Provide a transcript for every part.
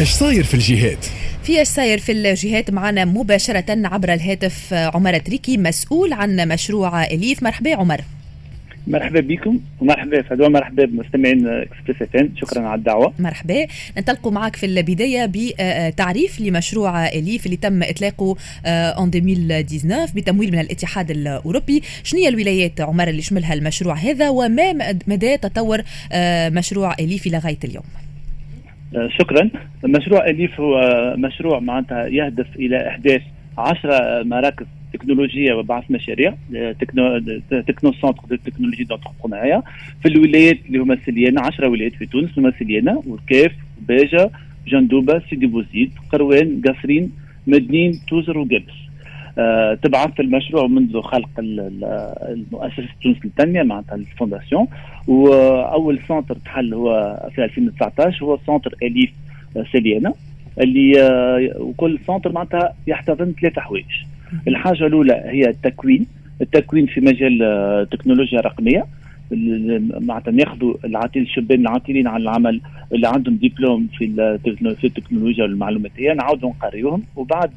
إيش صاير في الجهات؟ في إيش صاير في الجهات معنا مباشرة عبر الهاتف عمر تريكي مسؤول عن مشروع إليف. مرحبا عمر. مرحبا بكم ومرحبا فدوى مرحبا بمستمعين إكسبريس إف شكرا على الدعوة. مرحبا. ننطلق معك في البداية بتعريف لمشروع إليف اللي تم إطلاقه ان 2019 بتمويل من الاتحاد الأوروبي. شنو هي الولايات عمر اللي شملها المشروع هذا؟ وما مدى تطور آه، مشروع إليف إلى غاية اليوم؟ آه، شكرا. مشروع أليف هو مشروع معناتها يهدف إلى إحداث 10 مراكز تكنولوجية وبعث مشاريع techno techno centre de technologie d'entrepreneuriat في الولايات اللي هما سليانه 10 ولايات في تونس هما سليانة والكاف باجة جندوبة سيدي بوزيد قروان قصرين مدنين توزر وقبس آه تبعث المشروع منذ خلق المؤسسة تونس للتنميه معناتها ال fondation. وأول centre تحل هو في 2019 هو centre اليف سليانه اللي آه وكل centre معناتها يحتضن ثلاثة حوايج. الحاجة الأولى هي التكوين. التكوين في مجال التكنولوجيا الرقميه معناتها ناخذوا العاطلين الشبان العاطلين عن العمل اللي عندهم دبلوم في في التكنولوجيا المعلوماتيه نعاودوا نقريوهم وبعد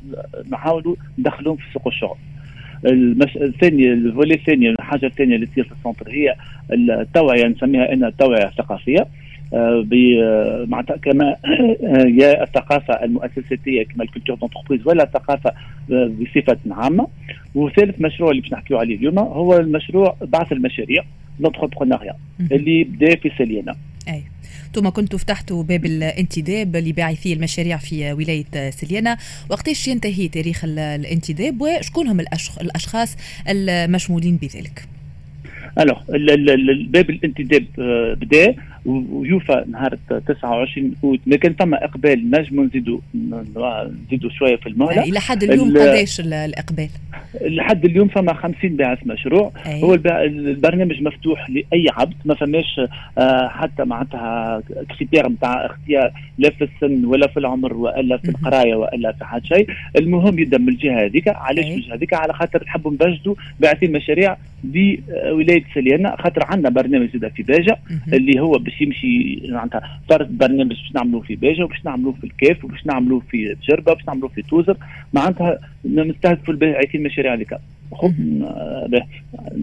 نحاولوا ندخلوهم في سوق الشغل. المش... الثانية ال volet الثانية الحاجة الثانية اللي تصير في ال centre هي التوعية نسميها إنها توعيه ثقافيه آه، معناتها كما يا الثقافة المؤسساتيه كما ال culture d'entreprise ولا الثقافة آه، بصفة عامة. وثالث مشروع اللي باش نحكيو عليه اليوم هو المشروع بعث المشاريع l'entrepreneuriat اللي بدأ في سليانه أي. ثم كنتوا فتحتوا باب الانتداب لباعثي المشاريع في ولاية سليانة وقتاش ينتهي تاريخ الانتداب وشكون هم الأشخاص المشمولين بذلك؟ ألو الباب الانتداب آه، بدأ. ويوفى نهار 29 أوت. ما كان ثم إقبال نجم نزيدوا نزيدوا شوية في المهله إلى حد اليوم قداش الإقبال؟ لحد اليوم فما 50 باعث مشروع. أي. هو البرنامج مفتوح لأي عبد ما فماش آه، حتى معناتها كريتير نتاع اختيار لا في السن ولا في العمر وإلا في القراية وإلا في حد شيء. المهم يبدا من الجهة هذيك علاش الجهة هذيك؟ على خاطر نحبوا نبجدوا باعثين مشاريع بولاية سليانة خاطر عندنا برنامج زاد في باجة اللي هو باش يمشي معناتها صار برنامج باش نعملوه في باجه وباش نعملوه في الكاف وباش نعملوه في جربه وباش نعملوه في توزر. معناتها نستهدفوا الباعثين المشاريع هذيك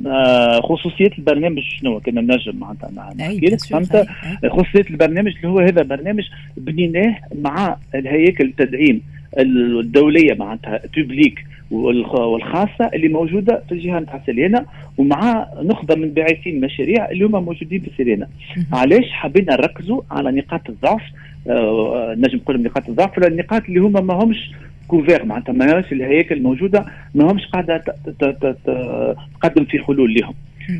آه، خصوصية البرنامج شنو كنا نجم معناتها نحكي فهمت؟ خصوصية البرنامج اللي هو هذا برنامج بنيناه مع الهياكل التدعيم. الدولية معناتها publique والخاصة اللي موجودة في الجهة نتاع سليانة ومع نخبة من باعثين مشاريع اللي هما موجودين في سليانة علاش حبينا نركزوا على نقاط الضعف. آه نجم نقول نقاط الضعف ولا النقاط اللي هما ما همش couverts معناتها ما همش الهياكل الموجودة ما همش قاعدة تقدم في حلول لهم.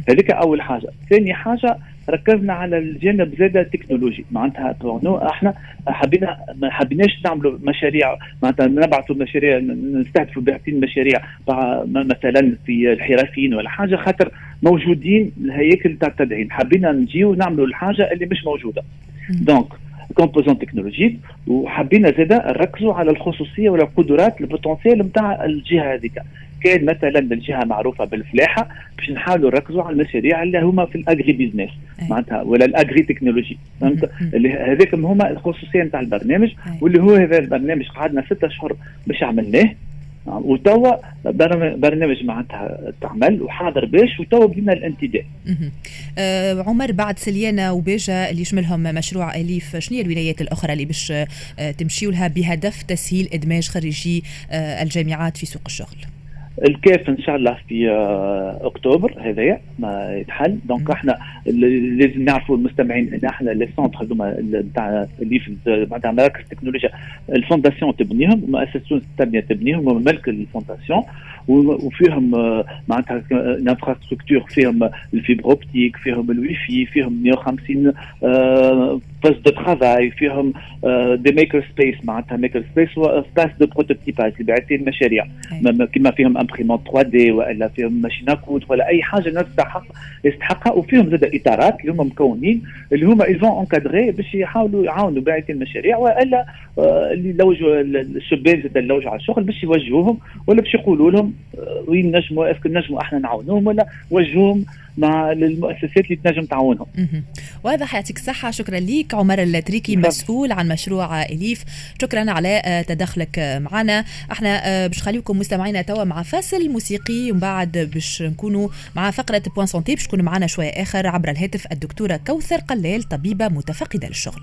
هذيك أول حاجة. ثاني حاجة ركزنا على الجانب زاد التكنولوجي. معناتها إحنا حبينا ما حبيناش نعملوا مشاريع معناتها نبعثوا مشاريع نستهدفوا باعثين مشاريع مثلا في الحرفيين ولا حاجة خاطر موجودين الهياكل تاع التدعيم. حبينا نجيو نعملوا الحاجة اللي مش موجودة. donc composante technologique وحبينا زاد نركزوا على الخصوصية ولا القدرات ال potentiel نتاع الجهة هذيك كان مثلا الجهه معروفة بالفلاحة باش نحاولوا نركزوا على المشاريع اللي هما في ال agri-business معناتها ولا ال agri-technologie فهمت؟ هذاك هما الخصوصية نتاع البرنامج واللي هو هذا البرنامج قعدنا ستة اشهر باش عملناه. وتوا برنامج معناتها تعمل وحاضر باش وتوا بدينا الانتداب. أه عمر بعد سليانة وباجة اللي يشملهم مشروع أليف شنو هي الولايات الأخرى اللي باش أه تمشيوا لها بهدف تسهيل إدماج خريجي أه الجامعات في سوق الشغل؟ الكاف إن شاء الله في آه، أكتوبر هذايا ما يتحل. donc إحنا لازم نعرفوا المستمعين ان إحنا les centres هذوما نتاع اللي في معناتها مراكز التكنولوجيا ال fondation تبنيهم ومؤسسه التنمية تبنيهم وملك ال fondation. وفيهم آه، معناتها ال infrastructure فيهم ال fibre optique فيهم الوي في فيهم 150 postes de travail فيهم des makerspaces معناتها makerspace هو espace de prototypage اللي باعثين مشاريع كما فيهم imprimante 3D والا فيهم machine à coudre ولا اي حاجة الناس تستحق يستحقها وفيهم زاد اطارات اللي هم مكونين اللي هما ils sont encadrés باش يحاولوا يعاونوا باعثين المشاريع والا اللي يلوجوا الشبان زاد يلوجوا على الشغل باش يوجهوهم ولا باش يقولوا لهم وين نجموا est-ce que نجموا إحنا نعاونوهم ولا وجهوهم مع المؤسسات اللي تنجم تعاونهم. واضح يعطيك الصحة. شكرا ليك عمر التريكي مسؤول عن مشروع إليف. شكرا على آه، تدخلك معنا. إحنا آه، باش خليكم مستمعينا توا مع فاصل موسيقي ومن بعد باش نكونوا مع فقرة Point Santé باش تكون معنا شوية آخر عبر الهاتف الدكتورة كوثر قلال طبيبة متفقدة للشغل.